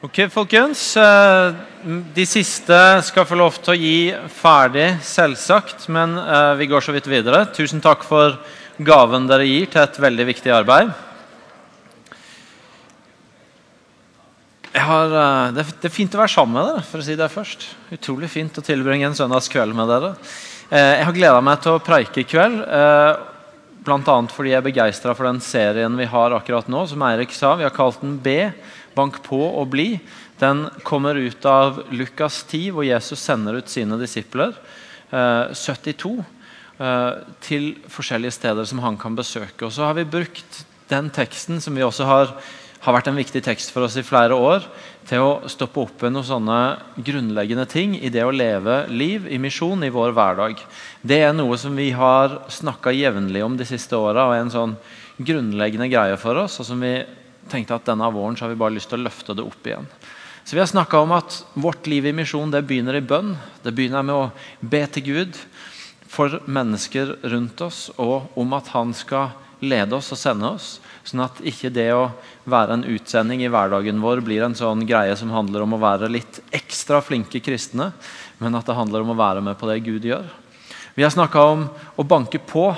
Ok, folkens. Eh, de siste skal få lov til å gi ferdig, selvsagt. Men eh, vi går så vidt videre. Tusen takk for gaven dere gir til et veldig viktig arbeid. Har, eh, det, er fint å være sammen med dere. for å si det først. Utrolig fint å tilbringe en søndagskveld med dere. Jeg har gleda meg til å preike i kveld. Bl.a. fordi jeg er begeistra for den serien vi har akkurat nå. Som Eirik sa, vi har kalt den B bank på og bli, den kommer ut av Lukas 10, hvor Jesus sender ut sine disipler, eh, 72, eh, til forskjellige steder som han kan besøke. Og så har vi brukt den teksten, som vi også har, har vært en viktig tekst for oss i flere år, til å stoppe opp i noen sånne grunnleggende ting i det å leve liv i misjon i vår hverdag. Det er noe som vi har snakka jevnlig om de siste åra, og er en sånn grunnleggende greie for oss, og som vi tenkte at denne våren så har vi bare lyst til å løfte det opp igjen. Så Vi har snakka om at vårt liv i misjon det begynner i bønn. Det begynner med å be til Gud for mennesker rundt oss, og om at han skal lede oss og sende oss. Sånn at ikke det å være en utsending i hverdagen vår blir en sånn greie som handler om å være litt ekstra flinke kristne, men at det handler om å være med på det Gud gjør. Vi har snakka om å banke på,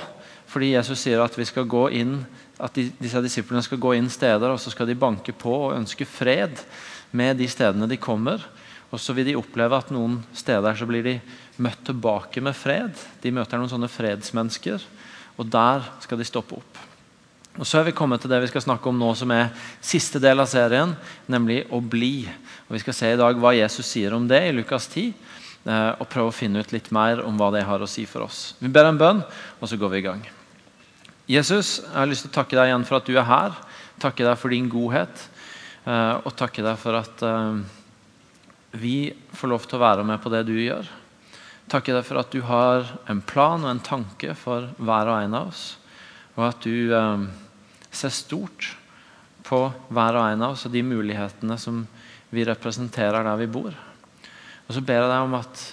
fordi Jesus sier at vi skal gå inn at de, disse disiplene skal gå inn steder og så skal de banke på og ønske fred med de stedene de kommer. Og så vil de oppleve at noen steder så blir de møtt tilbake med fred. De møter noen sånne fredsmennesker, og der skal de stoppe opp. Og Så er vi kommet til det vi skal snakke om nå, som er siste del av serien, nemlig å bli. Og Vi skal se i dag hva Jesus sier om det i Lukas 10, eh, og prøve å finne ut litt mer om hva det har å si for oss. Vi ber en bønn, og så går vi i gang. Jesus, jeg har lyst til å takke deg igjen for at du er her. Takke deg for din godhet. Eh, og takke deg for at eh, vi får lov til å være med på det du gjør. Takke deg for at du har en plan og en tanke for hver og en av oss. Og at du eh, ser stort på hver og en av oss og de mulighetene som vi representerer der vi bor. Og så ber jeg deg om at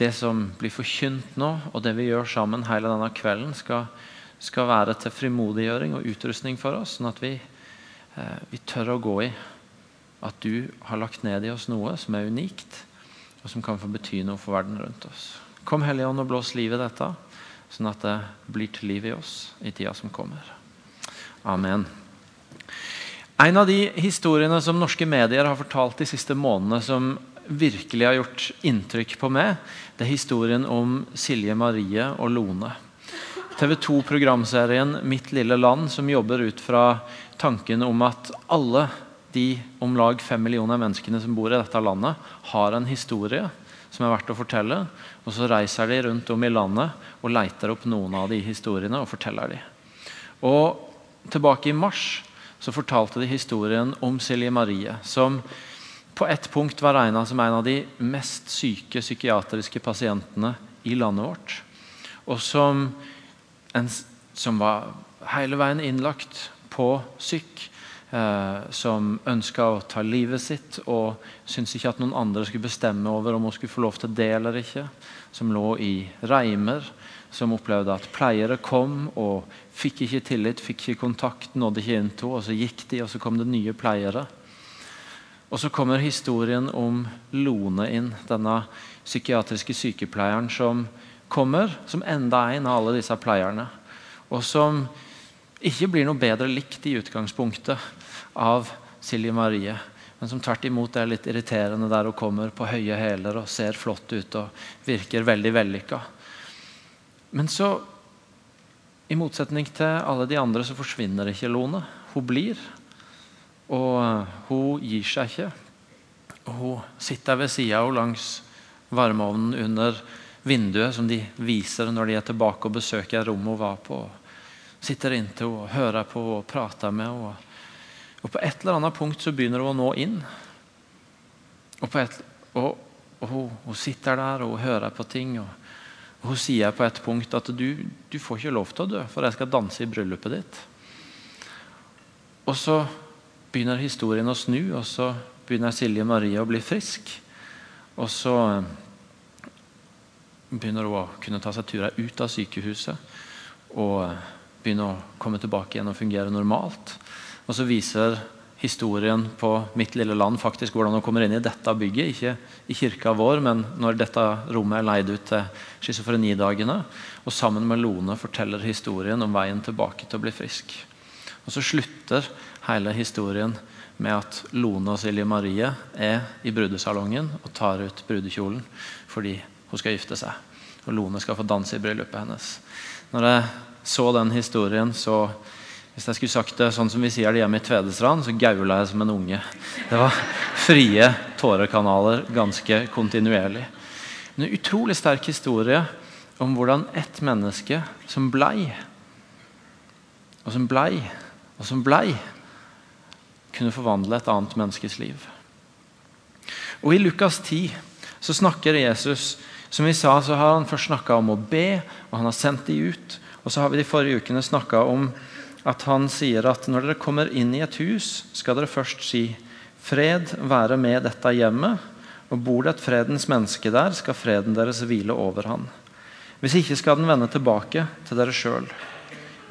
det som blir forkynt nå, og det vi gjør sammen hele denne kvelden, skal skal være til frimodiggjøring og utrustning for oss, sånn at vi, eh, vi tør å gå i at du har lagt ned i oss noe som er unikt, og som kan få bety noe for verden rundt oss. Kom Hellige Ånd og blås liv i dette, sånn at det blir til liv i oss i tida som kommer. Amen. En av de historiene som norske medier har fortalt de siste månedene, som virkelig har gjort inntrykk på meg, det er historien om Silje Marie og Lone. TV 2-programserien 'Mitt lille land', som jobber ut fra tanken om at alle de om lag fem millioner menneskene som bor i dette landet, har en historie som er verdt å fortelle. Og så reiser de rundt om i landet og leter opp noen av de historiene og forteller de. Og Tilbake i mars så fortalte de historien om Silje Marie, som på ett punkt var regna som en av de mest syke psykiatriske pasientene i landet vårt. Og som en som var hele veien innlagt på syk. Eh, som ønska å ta livet sitt og syntes ikke at noen andre skulle bestemme over om hun skulle få lov til det eller ikke. Som lå i reimer. Som opplevde at pleiere kom og fikk ikke tillit, fikk ikke kontakt, nådde ikke inn til. Og så gikk de, og så kom det nye pleiere. Og så kommer historien om Lone inn, denne psykiatriske sykepleieren som kommer som enda en av alle disse pleierne. Og som ikke blir noe bedre likt i utgangspunktet av Silje Marie. Men som tvert imot er litt irriterende der hun kommer på høye hæler og ser flott ut og virker veldig vellykka. Men så, i motsetning til alle de andre, så forsvinner ikke Lone. Hun blir. Og hun gir seg ikke. Og hun sitter ved sida av henne langs varmeovnen under vinduet som de viser når de er tilbake og besøker rommet hun var på. Sitter inntil og hører på og prater med henne. Og på et eller annet punkt så begynner hun å nå inn. Og, et, og, og hun, hun, sitter der og hun hører på ting. Og Hun sier på et punkt at du, du får ikke lov til å dø, for jeg skal danse i bryllupet ditt. Og så begynner historien å snu, og så begynner Silje Marie å bli frisk. Og så begynner å kunne ta seg turer ut av sykehuset og begynner å komme tilbake igjen og fungere normalt. Og så viser historien på mitt lille land, faktisk hvordan hun kommer inn i dette bygget. Ikke i kirka vår, men når dette rommet er leid ut til schizofrenidagene. Og sammen med Lone forteller historien om veien tilbake til å bli frisk. Og så slutter hele historien med at Lone og Silje Marie er i brudesalongen og tar ut brudekjolen fordi hun skal gifte seg. Og Lone skal få danse i bryllupet hennes. Når jeg så den historien, så Hvis jeg skulle sagt det sånn som vi sier det hjemme i Tvedestrand, så gaula jeg som en unge. Det var frie tårekanaler ganske kontinuerlig. En utrolig sterk historie om hvordan ett menneske som blei, og som blei, og som blei, kunne forvandle et annet menneskes liv. Og I Lukas 10 så snakker Jesus som vi sa, så har han først snakka om å be, og han har sendt de ut. Og så har vi de forrige ukene snakka om at han sier at når dere kommer inn i et hus, skal dere først si fred være med dette hjemmet. Og bor det et fredens menneske der, skal freden deres hvile over han. Hvis ikke skal den vende tilbake til dere sjøl.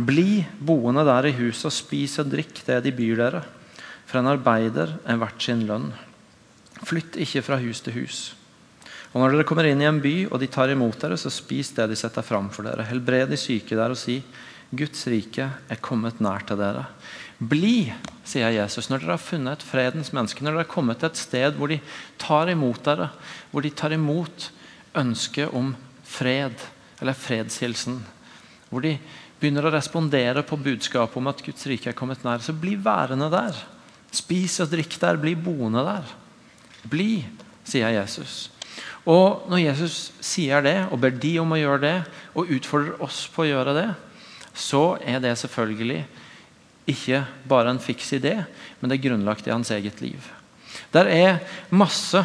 Bli boende der i huset og spis og drikk det de byr dere. For en arbeider er verdt sin lønn. Flytt ikke fra hus til hus. Og når dere kommer inn i en by, og de tar imot dere, så spis det de setter fram for dere. Helbred de syke der og si, Guds rike er kommet nær til dere. Bli, sier Jesus, når dere har funnet et fredens menneske, når dere har kommet til et sted hvor de tar imot dere, hvor de tar imot ønsket om fred, eller fredshilsen, hvor de begynner å respondere på budskapet om at Guds rike er kommet nær, så bli værende der. Spis og drikk der, bli boende der. Bli, sier Jesus. Og Når Jesus sier det, og ber de om å gjøre det, og utfordrer oss på å gjøre det, så er det selvfølgelig ikke bare en fiks idé, men det er grunnlagt i hans eget liv. Der er masse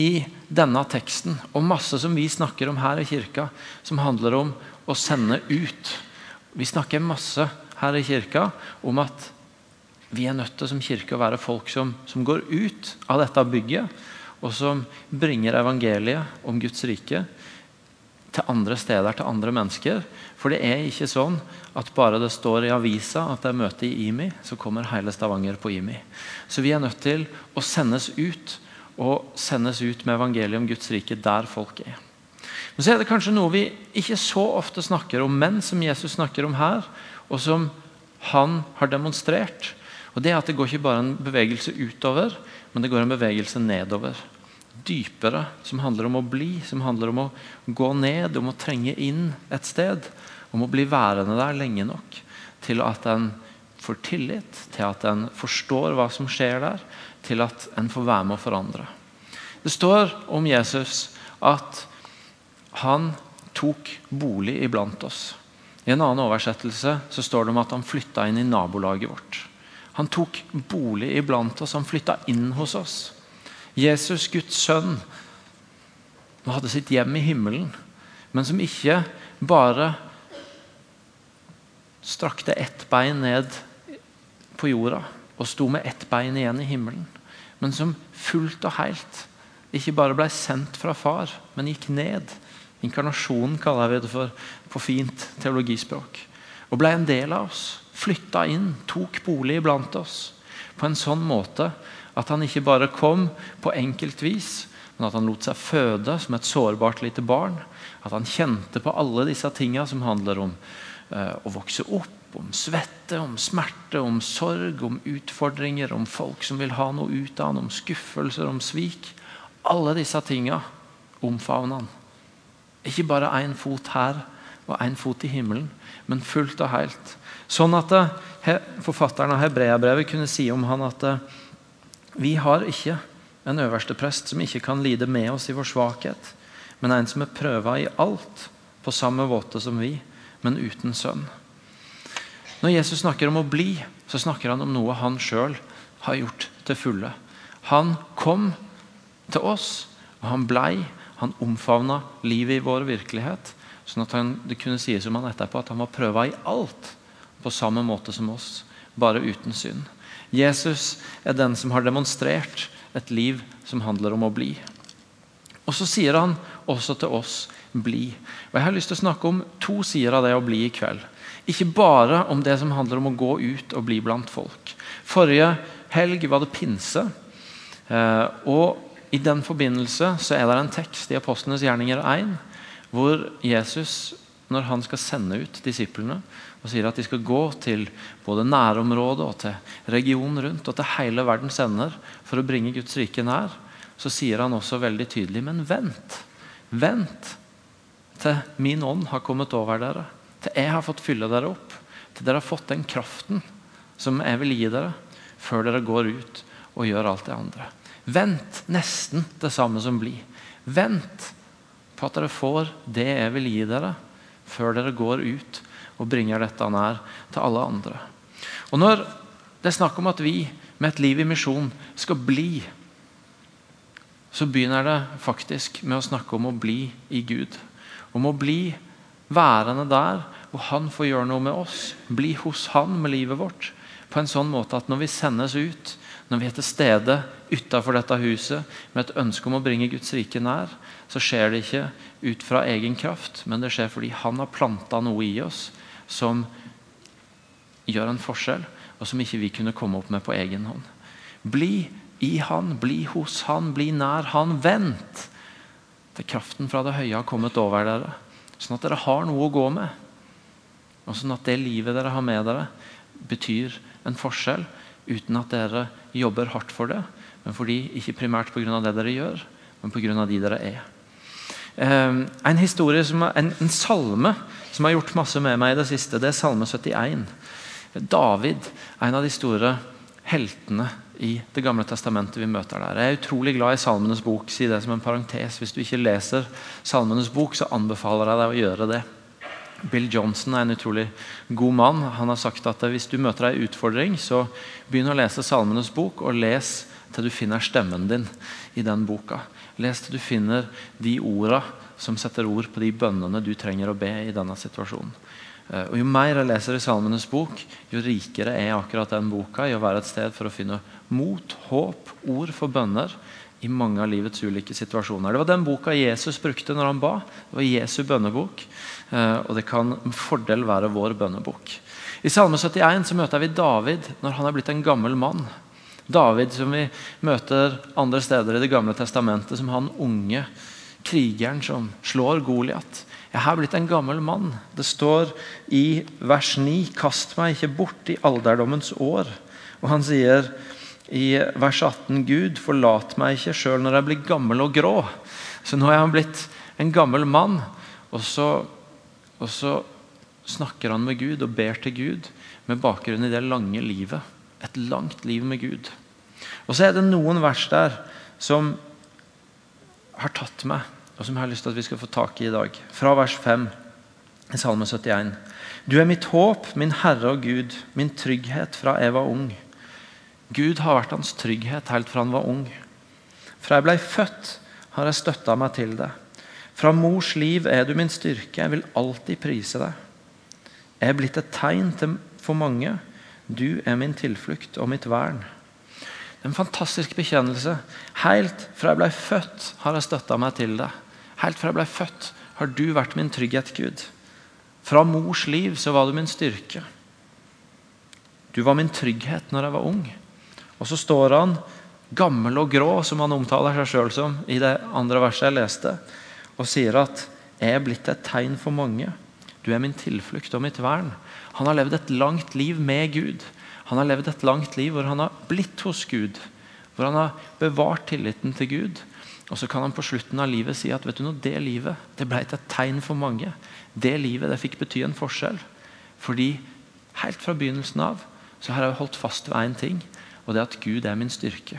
i denne teksten, og masse som vi snakker om her i kirka, som handler om å sende ut. Vi snakker masse her i kirka om at vi er nødt til som kirke å være folk som, som går ut av dette bygget og som bringer evangeliet om Guds rike til andre steder, til andre mennesker. For det er ikke sånn at bare det står i avisa at det er møte i IMI, så kommer hele Stavanger på IMI. Så vi er nødt til å sendes ut, og sendes ut med evangeliet om Guds rike der folk er. Men så er det kanskje noe vi ikke så ofte snakker om, men som Jesus snakker om her, og som han har demonstrert. Og det er at det går ikke bare en bevegelse utover, men det går en bevegelse nedover. Dypere, som handler om å bli, som handler om å gå ned, om å trenge inn et sted. Om å bli værende der lenge nok til at en får tillit, til at en forstår hva som skjer der, til at en får være med å forandre. Det står om Jesus at han tok bolig iblant oss. I en annen oversettelse så står det om at han flytta inn i nabolaget vårt. Han tok bolig iblant oss, han flytta inn hos oss. Jesus, Guds sønn, som hadde sitt hjem i himmelen, men som ikke bare strakte ett bein ned på jorda og sto med ett bein igjen i himmelen, men som fullt og helt ikke bare ble sendt fra far, men gikk ned. Inkarnasjonen kaller vi det for på fint teologispråk. Og ble en del av oss flytta inn, tok bolig iblant oss. På en sånn måte at han ikke bare kom på enkelt vis, men at han lot seg føde som et sårbart lite barn. At han kjente på alle disse tinga som handler om eh, å vokse opp, om svette, om smerte, om sorg, om utfordringer, om folk som vil ha noe ut av han, om skuffelser, om svik. Alle disse tinga omfavner han. Ikke bare én fot her og én fot i himmelen, men fullt og helt. Sånn at eh, forfatteren av Hebreabrevet kunne si om han at eh, vi har ikke en øverste prest som ikke kan lide med oss i vår svakhet, men en som er prøva i alt på samme måte som vi, men uten sønn. Når Jesus snakker om å bli, så snakker han om noe han sjøl har gjort til fulle. Han kom til oss, og han blei. Han omfavna livet i vår virkelighet. sånn at han, det kunne sies om han etterpå at han var prøva i alt på samme måte som oss, bare uten synd. Jesus er den som har demonstrert et liv som handler om å bli. Og Så sier han også til oss 'bli'. Og Jeg har lyst til å snakke om to sider av det å bli i kveld. Ikke bare om det som handler om å gå ut og bli blant folk. Forrige helg var det pinse. Eh, og I den forbindelse så er det en tekst i Apostlenes gjerninger 1 hvor Jesus, når han skal sende ut disiplene, og sier at de skal gå til både nærområdet og til regionen rundt og til hele verdens ender for å bringe Guds rike nær, så sier han også veldig tydelig Men vent! Vent til min ånd har kommet over dere. Til jeg har fått fylle dere opp. Til dere har fått den kraften som jeg vil gi dere, før dere går ut og gjør alt det andre. Vent nesten det samme som blir. Vent på at dere får det jeg vil gi dere, før dere går ut og bringer dette nær til alle andre. Og Når det er snakk om at vi med et liv i misjon skal bli, så begynner det faktisk med å snakke om å bli i Gud. Om å bli værende der hvor Han får gjøre noe med oss. Bli hos Han med livet vårt. På en sånn måte at når vi sendes ut, når vi er til stede utafor dette huset med et ønske om å bringe Guds rike nær, så skjer det ikke ut fra egen kraft, men det skjer fordi Han har planta noe i oss som gjør en forskjell, og som ikke vi kunne komme opp med på egen hånd. Bli i Han, bli hos Han, bli nær Han. Vent til kraften fra det høye har kommet over dere, sånn at dere har noe å gå med. Og sånn at det livet dere har med dere, betyr en forskjell uten at dere jobber hardt for det, men fordi, ikke primært pga. det dere gjør, men pga. de dere er. Um, en, historie som, en, en, salme som har gjort masse med meg i det siste, det er Salme 71. David, en av de store heltene i Det gamle testamentet vi møter der. Jeg er utrolig glad i Salmenes bok. Si det som en parentes. Hvis du ikke leser Salmenes bok, så anbefaler jeg deg å gjøre det. Bill Johnson er en utrolig god mann. Han har sagt at hvis du møter ei utfordring, så begynn å lese Salmenes bok, og les til du finner stemmen din i den boka. Les til du finner de orda som setter ord på de bønnene du trenger å be i denne situasjonen. Eh, og Jo mer jeg leser i Salmenes bok, jo rikere er akkurat den boka i å være et sted for å finne mot, håp, ord for bønner i mange av livets ulike situasjoner. Det var den boka Jesus brukte når han ba. Det var Jesu bønnebok. Eh, og det kan med fordel være vår bønnebok. I Salme 71 så møter vi David når han er blitt en gammel mann. David som vi møter andre steder i Det gamle testamentet som han unge krigeren som slår Goliat. Jeg har blitt en gammel mann. Det står i vers 9.: Kast meg ikke bort i alderdommens år. Og han sier i vers 18.: Gud, forlat meg ikke sjøl når jeg blir gammel og grå. Så nå er han blitt en gammel mann. Og så og så snakker han med Gud og ber til Gud med bakgrunn i det lange livet. Et langt liv med Gud. Og så er det noen vers der som har tatt meg, og som jeg har lyst til at vi skal få tak i i dag. Fra vers 5 i Salme 71. Du er mitt håp, min Herre og Gud, min trygghet fra jeg var ung. Gud har vært hans trygghet helt fra han var ung. Fra jeg ble født, har jeg støtta meg til det. Fra mors liv er du min styrke, jeg vil alltid prise deg. Jeg er blitt et tegn til, for mange. Du er min tilflukt og mitt vern. Det er en fantastisk bekjennelse. Helt fra jeg ble født, har jeg støtta meg til deg. Helt fra jeg ble født, har du vært min trygghet, Gud. Fra mors liv så var du min styrke. Du var min trygghet når jeg var ung. Og så står han gammel og grå, som han omtaler seg sjøl som i det andre verset jeg leste og sier at 'jeg er blitt et tegn for mange'. Du er min tilflukt og mitt vern. Han har levd et langt liv med Gud. Han har levd et langt liv hvor han har blitt hos Gud. Hvor han har bevart tilliten til Gud. Og så kan han på slutten av livet si at vet du noe, det livet det ble et tegn for mange. Det livet det fikk bety en forskjell. Fordi helt fra begynnelsen av så har jeg holdt fast ved én ting, og det at Gud er min styrke.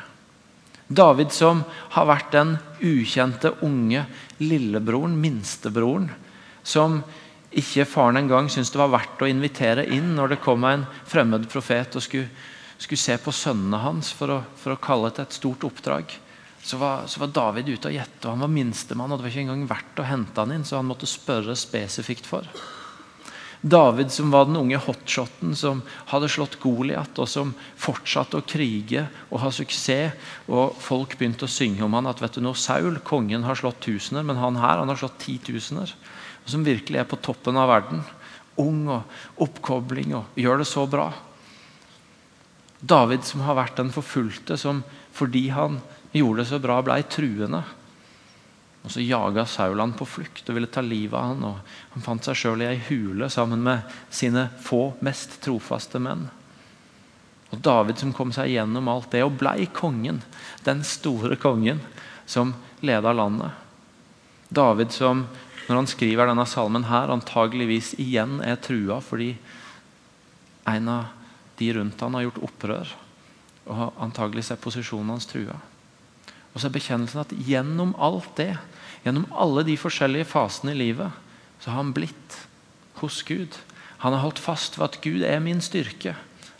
David som har vært den ukjente, unge lillebroren, minstebroren, som ikke faren engang syntes det var verdt å invitere inn når det kom en fremmed profet og skulle, skulle se på sønnene hans for å, for å kalle til et stort oppdrag. Så var, så var David ute og gjette, og han var minstemann. og Det var ikke engang verdt å hente han inn, så han måtte spørre spesifikt for. David som var den unge hotshoten som hadde slått Goliat, og som fortsatte å krige og ha suksess. Og folk begynte å synge om han at vet du nå, Saul, kongen, har slått tusener, men han her han har slått titusener. Som virkelig er på toppen av verden. Ung og oppkobling og gjør det så bra. David som har vært den forfulgte, som fordi han gjorde det så bra, ble truende. Og Så jaga Saul han på flukt og ville ta livet av han, og Han fant seg sjøl i ei hule sammen med sine få, mest trofaste menn. Og David som kom seg gjennom alt det og blei kongen, den store kongen som leda landet. David som, når han skriver denne salmen her, antageligvis igjen er trua fordi en av de rundt han har gjort opprør. Og antagelig er posisjonen hans trua. Og så er bekjennelsen at gjennom alt det, gjennom alle de forskjellige fasene i livet, så har han blitt hos Gud. Han har holdt fast ved at Gud er min styrke.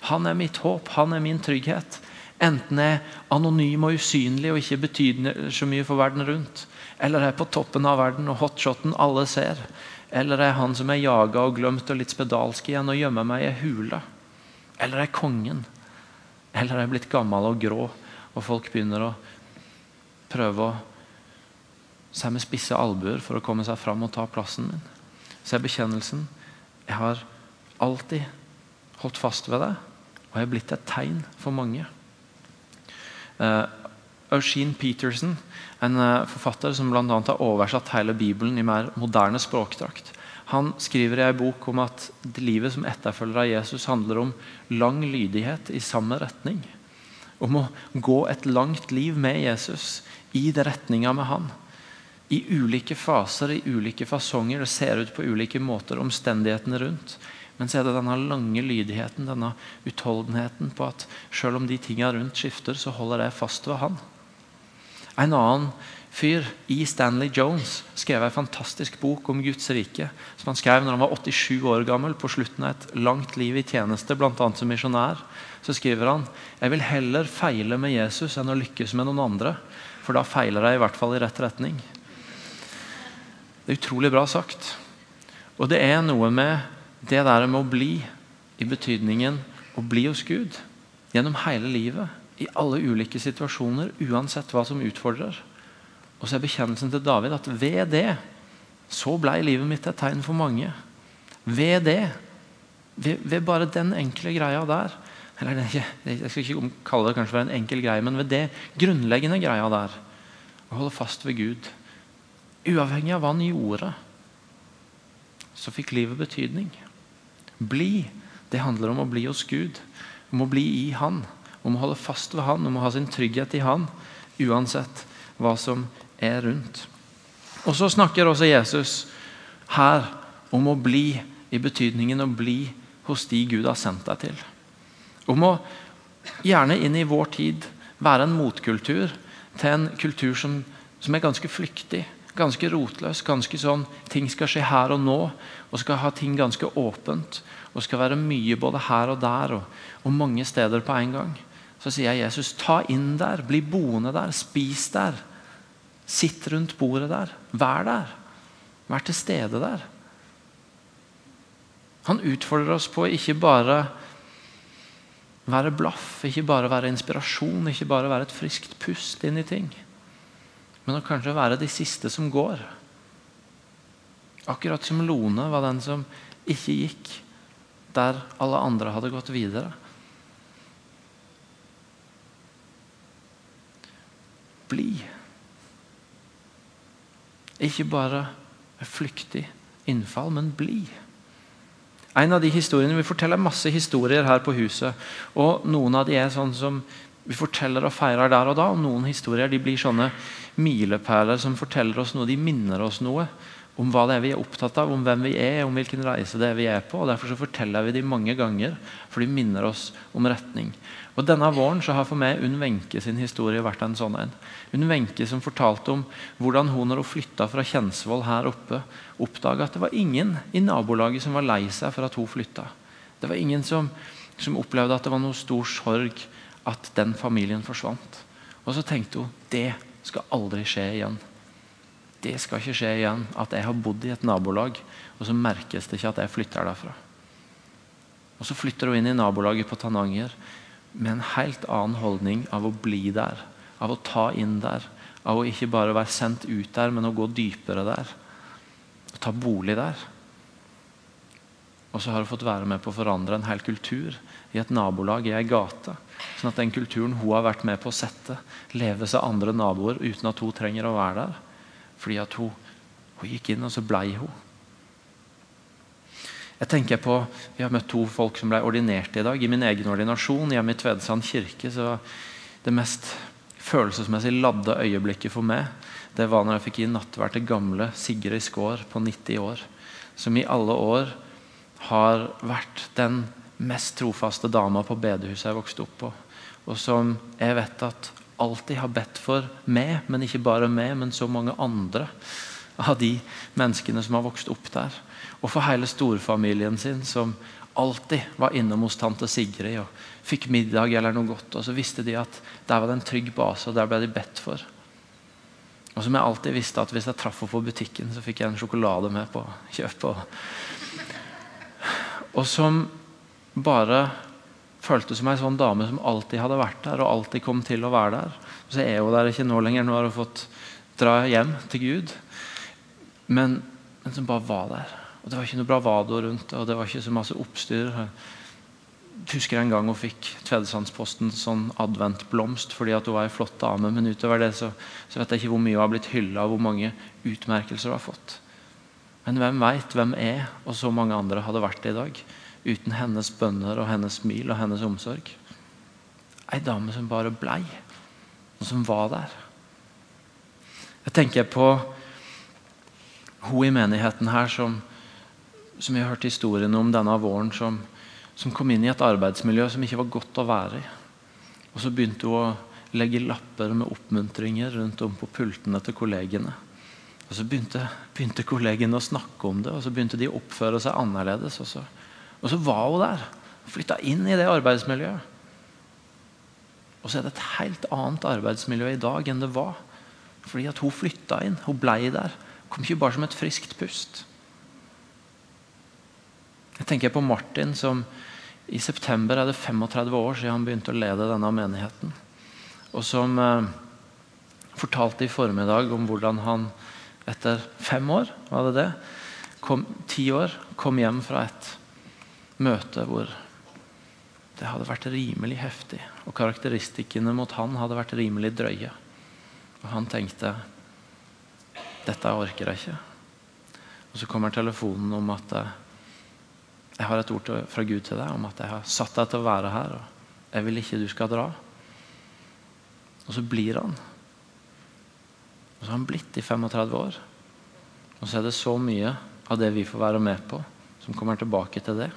Han er mitt håp, han er min trygghet. Enten er anonym og usynlig og ikke betyr så mye for verden rundt, eller er på toppen av verden og hotshoten alle ser, eller er han som er jaga og glemt og litt spedalsk igjen og gjemmer meg i ei hule, eller er kongen, eller er blitt gammel og grå og folk begynner å prøve å se med spisse albuer for å komme seg fram og ta plassen min. Så er bekjennelsen jeg har alltid holdt fast ved det, og jeg er blitt et tegn for mange. Uh, Eugene Peterson, en uh, forfatter som bl.a. har oversatt hele Bibelen i mer moderne språkdrakt, han skriver i en bok om at livet som etterfølger av Jesus handler om lang lydighet i samme retning. Om å gå et langt liv med Jesus i det retninga med han. I ulike faser, i ulike fasonger. Det ser ut på ulike måter, omstendighetene rundt. Men så er det denne lange lydigheten, denne utholdenheten på at selv om de tingene rundt skifter, så holder jeg fast ved han. En annen fyr, E. Stanley Jones, skrev en fantastisk bok om Guds rike. Som han skrev når han var 87 år gammel, på slutten av et langt liv i tjeneste, bl.a. som misjonær. Så skriver han jeg vil heller feile med Jesus enn å lykkes med noen andre. For da feiler jeg i hvert fall i rett retning. Det er utrolig bra sagt. Og det er noe med det der med å bli, i betydningen å bli hos Gud, gjennom hele livet, i alle ulike situasjoner, uansett hva som utfordrer. Og så er bekjennelsen til David at ved det så ble livet mitt et tegn for mange. Ved det, ved, ved bare den enkle greia der, eller Jeg skal ikke kalle det kanskje for en enkel greie, men ved det grunnleggende greia der å holde fast ved Gud. Uavhengig av hva han gjorde, så fikk livet betydning. Bli, det handler om å bli hos Gud. Om å bli i Han. Om å holde fast ved Han, om å ha sin trygghet i Han. Uansett hva som er rundt. Og Så snakker også Jesus her om å bli, i betydningen å bli hos de Gud har sendt deg til. Om å gjerne inn i vår tid være en motkultur til en kultur som, som er ganske flyktig, ganske rotløs. ganske sånn, Ting skal skje her og nå, og skal ha ting ganske åpent. Og skal være mye både her og der, og, og mange steder på en gang. Så sier jeg Jesus, ta inn der, bli boende der, spis der. Sitt rundt bordet der. Vær der. Vær til stede der. Han utfordrer oss på ikke bare være blaff, ikke bare være inspirasjon, ikke bare være et friskt pust inn i ting. Men å kanskje være de siste som går. Akkurat som Lone var den som ikke gikk der alle andre hadde gått videre. Bli. Ikke bare flyktig innfall, men bli. En av de historiene, Vi forteller masse historier her på huset. og Noen av de er sånn som vi forteller og feirer der og da. og Noen historier de blir sånne milepæler som forteller oss noe. De minner oss noe om hva det er vi er opptatt av, om hvem vi er, om hvilken reise det er vi er på. og Derfor så forteller vi de mange ganger, for de minner oss om retning. Og Denne våren så har for meg Unn Wenche sin historie vært en sånn en. Unn Wenche som fortalte om hvordan hun når hun flytta fra Kjensvoll her oppe, oppdaga at det var ingen i nabolaget som var lei seg for at hun flytta. Det var ingen som, som opplevde at det var noe stor sorg at den familien forsvant. Og så tenkte hun det skal aldri skje igjen. Det skal ikke skje igjen at jeg har bodd i et nabolag, og så merkes det ikke at jeg flytter derfra. Og Så flytter hun inn i nabolaget på Tananger med en helt annen holdning av å bli der, av å ta inn der. Av å ikke bare være sendt ut der, men å gå dypere der. Å ta bolig der. Og så har hun fått være med på å forandre en hel kultur i et nabolag, i ei gate. Sånn at den kulturen hun har vært med på å sette, lever seg andre naboer uten at hun trenger å være der. Fordi at hun, hun gikk inn, og så blei hun. Jeg tenker på, Vi har møtt to folk som ble ordinert i dag. I min egen ordinasjon hjemme i Tvedesand kirke så det mest følelsesmessig ladde øyeblikket for meg det var når jeg fikk gi nattverd til gamle Sigrid Skaar på 90 år. Som i alle år har vært den mest trofaste dama på bedehuset jeg vokste opp på. Og som jeg vet at alltid har bedt for meg, men ikke bare meg, men så mange andre av de menneskene som har vokst opp der. Og for hele storfamilien sin, som alltid var innom hos tante Sigrid og fikk middag eller noe godt. Og så visste de at der var det en trygg base, og der ble de bedt for. Og som jeg alltid visste at hvis jeg traff henne på butikken, så fikk jeg en sjokolade med på kjøpet. Og som bare føltes som ei sånn dame som alltid hadde vært der, og alltid kom til å være der. Så er hun der ikke nå lenger. Nå har hun fått dra hjem til Gud. Men, men som bare var der. Og Det var ikke noe bravado rundt og det var ikke så masse oppstyr. Jeg husker en gang hun fikk Tvedesandsposten sånn adventblomst fordi at hun var ei flott dame. Men utover det så, så, vet jeg ikke hvor mye hun har blitt hylla, og hvor mange utmerkelser hun har fått. Men hvem veit hvem jeg og så mange andre hadde vært i dag uten hennes bønner og hennes smil og hennes omsorg? Ei dame som bare blei, og som var der. Jeg tenker på hun i menigheten her som som vi har hørt historiene om denne våren, som, som, kom inn i et arbeidsmiljø som ikke var godt å være i. Og så begynte hun å legge lapper med oppmuntringer rundt om på pultene til kollegene. Og Så begynte, begynte kollegene å snakke om det, og så begynte de å oppføre seg annerledes. Og så, og så var hun der. Flytta inn i det arbeidsmiljøet. Og så er det et helt annet arbeidsmiljø i dag enn det var. Fordi at hun flytta inn. Hun blei der. Kom ikke bare som et friskt pust. Jeg tenker på Martin som i september er det 35 år siden han begynte å lede denne menigheten. Og som eh, fortalte i formiddag om hvordan han etter fem år var det det, kom, ti år, kom hjem fra et møte hvor det hadde vært rimelig heftig. Og karakteristikkene mot han hadde vært rimelig drøye. Og han tenkte dette orker jeg ikke. Og så kommer telefonen om at jeg har et ord fra Gud til deg om at jeg har satt deg til å være her. og Jeg vil ikke du skal dra. Og så blir han. Og så har han blitt i 35 år. Og så er det så mye av det vi får være med på, som kommer tilbake til det.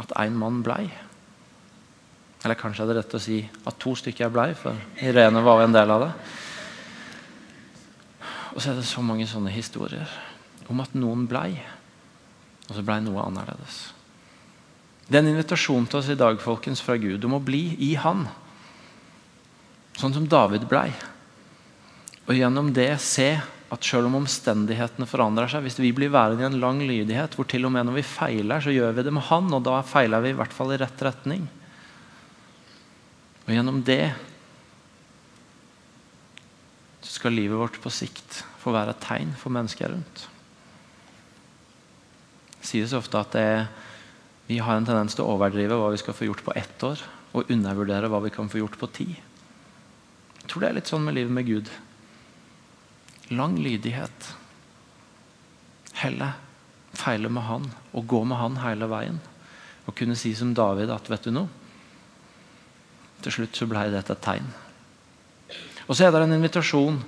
At én mann blei. Eller kanskje er det rett å si at to stykker blei, for Irene var jo en del av det. Og så er det så mange sånne historier om at noen blei. Og så blei noe annerledes. Det er en invitasjon til oss i dag folkens, fra Gud om å bli i Han. Sånn som David blei. Og gjennom det se at selv om omstendighetene forandrer seg, hvis vi blir værende i en lang lydighet, hvor til og med når vi feiler, så gjør vi det med Han, og da feiler vi i hvert fall i rett retning. Og gjennom det så skal livet vårt på sikt få være et tegn for mennesker rundt Det sies ofte at det, vi har en tendens til å overdrive hva vi skal få gjort på ett år, og undervurdere hva vi kan få gjort på ti. Jeg tror det er litt sånn med livet med Gud. Lang lydighet. Helle feile med Han og gå med Han hele veien. Og kunne si som David at vet du noe? Til slutt så ble dette et tegn. Og så er det en invitasjon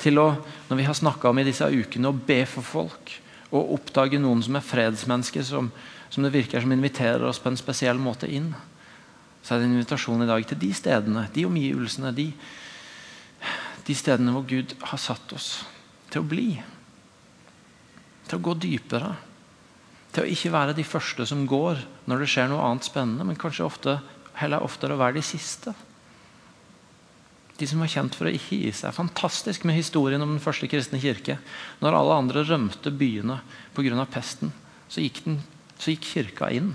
til å, når vi har snakka om i disse ukene, å be for folk og oppdage noen som er fredsmennesker, som, som, det virker som inviterer oss på en spesiell måte inn, så er det en invitasjon i dag til de stedene, de omgivelsene, de, de stedene hvor Gud har satt oss til å bli. Til å gå dypere. Til å ikke være de første som går når det skjer noe annet spennende, men kanskje ofte, heller oftere å være de siste. De som var kjent for å ikke gi seg. Fantastisk med historien om den første kristne kirke. Når alle andre rømte byene pga. pesten, så gikk, den, så gikk, kirka inn.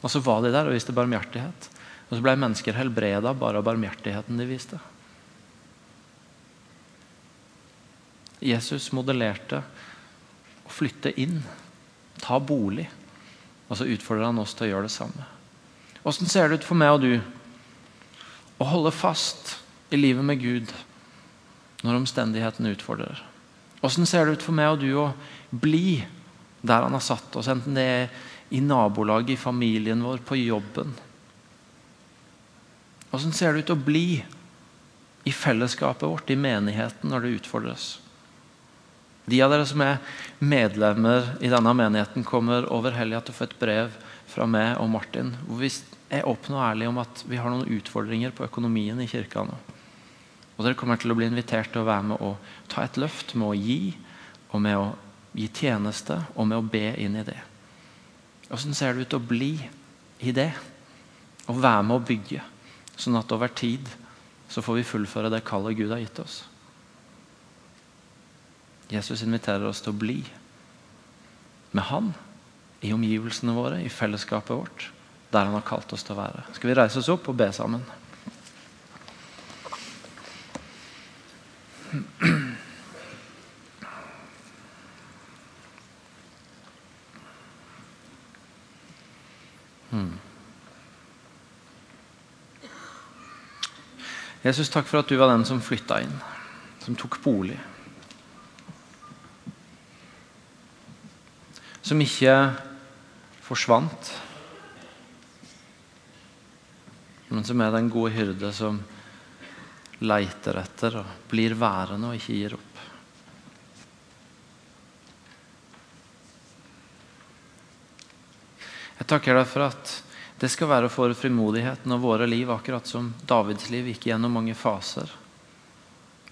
Og så var de der og viste barmhjertighet. Og så ble mennesker helbreda bare av barmhjertigheten de viste. Jesus modellerte å flytte inn, ta bolig. Og så utfordrer han oss til å gjøre det samme. Åssen ser det ut for meg og du å holde fast i livet med Gud når omstendighetene utfordrer? Åssen ser det ut for meg og du å bli der han har satt oss, enten det er i nabolaget, i familien vår, på jobben? Åssen ser det ut å bli i fellesskapet vårt, i menigheten, når det utfordres? De av dere som er medlemmer i denne menigheten, kommer over helga til å få et brev fra meg og Martin hvor vi er åpne og ærlige om at vi har noen utfordringer på økonomien i kirka nå. Og Dere kommer til å bli invitert til å være med og ta et løft med å gi, og med å gi tjeneste, og med å be inn i det. Åssen ser det ut å bli i det? Å være med å bygge, sånn at over tid så får vi fullføre det kallet Gud har gitt oss. Jesus inviterer oss til å bli med Han i omgivelsene våre, i fellesskapet vårt, der Han har kalt oss til å være. Skal vi reise oss opp og be sammen? Jesus, takk for at du var den som flytta inn, som tok bolig. som ikke forsvant, men som er den gode hyrde som leiter etter og blir værende og ikke gir opp. Jeg takker deg for at det skal være for frimodigheten og våre liv, akkurat som Davids liv gikk gjennom mange faser,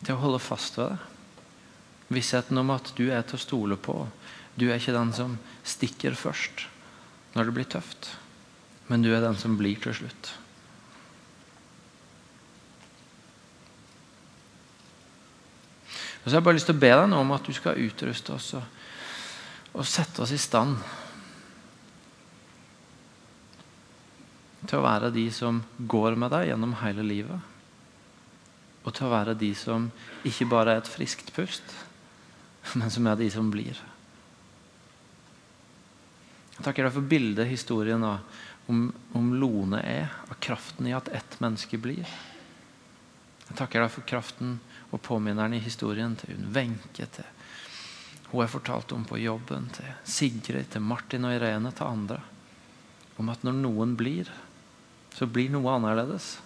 til å holde fast ved det. Vissheten om at du er til å stole på. Du er ikke den som stikker først når det blir tøft, men du er den som blir til slutt. Og så har jeg bare lyst til å be deg nå om at du skal utruste oss og, og sette oss i stand til å være de som går med deg gjennom hele livet. Og til å være de som ikke bare er et friskt pust, men som er de som blir. Jeg takker deg for bildet, historien om, om Lone er, av kraften i at ett menneske blir. Takker deg for kraften og påminneren i historien til hun Wenche, til hun jeg fortalte om på jobben, til Sigrid, til Martin og Irene, til andre. Om at når noen blir, så blir noe annerledes.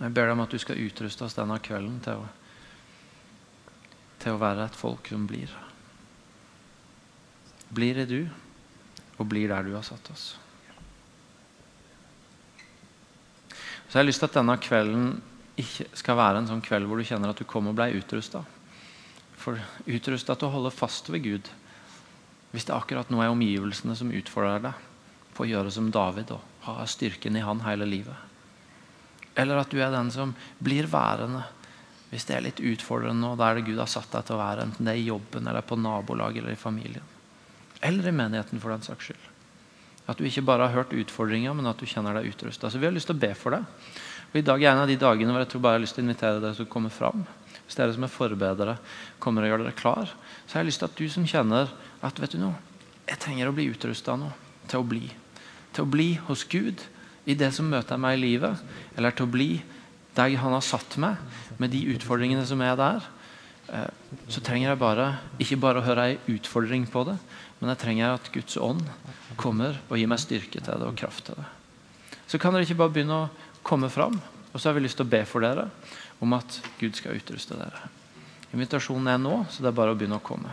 Jeg ber deg om at du skal utruste oss denne kvelden til å til å være et folk som blir. Blir det du, og blir der du har satt oss. Så jeg har lyst til at denne kvelden ikke skal være en sånn kveld hvor du kjenner at du kom og ble utrusta. For utrusta til å holde fast ved Gud. Hvis det akkurat nå er omgivelsene som utfordrer deg på å gjøre som David og ha styrken i han hele livet. Eller at du er den som blir værende hvis det er litt utfordrende, og der er det Gud har satt deg til å være, enten det er i jobben, eller på nabolaget eller i familien. Eller i menigheten, for den saks skyld. At du ikke bare har hørt utfordringer, men at du kjenner deg utrusta. Så vi har lyst til å be for deg. Og I dag er en av de dagene hvor jeg tror bare jeg har lyst til å invitere deg til å komme fram. Hvis dere som er forberedere, kommer og gjør dere klar, så har jeg lyst til at du som kjenner at vet du noe, jeg trenger å bli utrusta nå til å bli. Til å bli hos Gud i det som møter meg i livet, eller til å bli der han har satt meg, med de utfordringene som er der, eh, så trenger jeg bare, ikke bare å høre ei utfordring på det, men jeg trenger at Guds ånd kommer og gir meg styrke til det og kraft til det. Så kan dere ikke bare begynne å komme fram. Og så har vi lyst til å be for dere om at Gud skal utruste dere. Invitasjonen er nå, så det er bare å begynne å komme.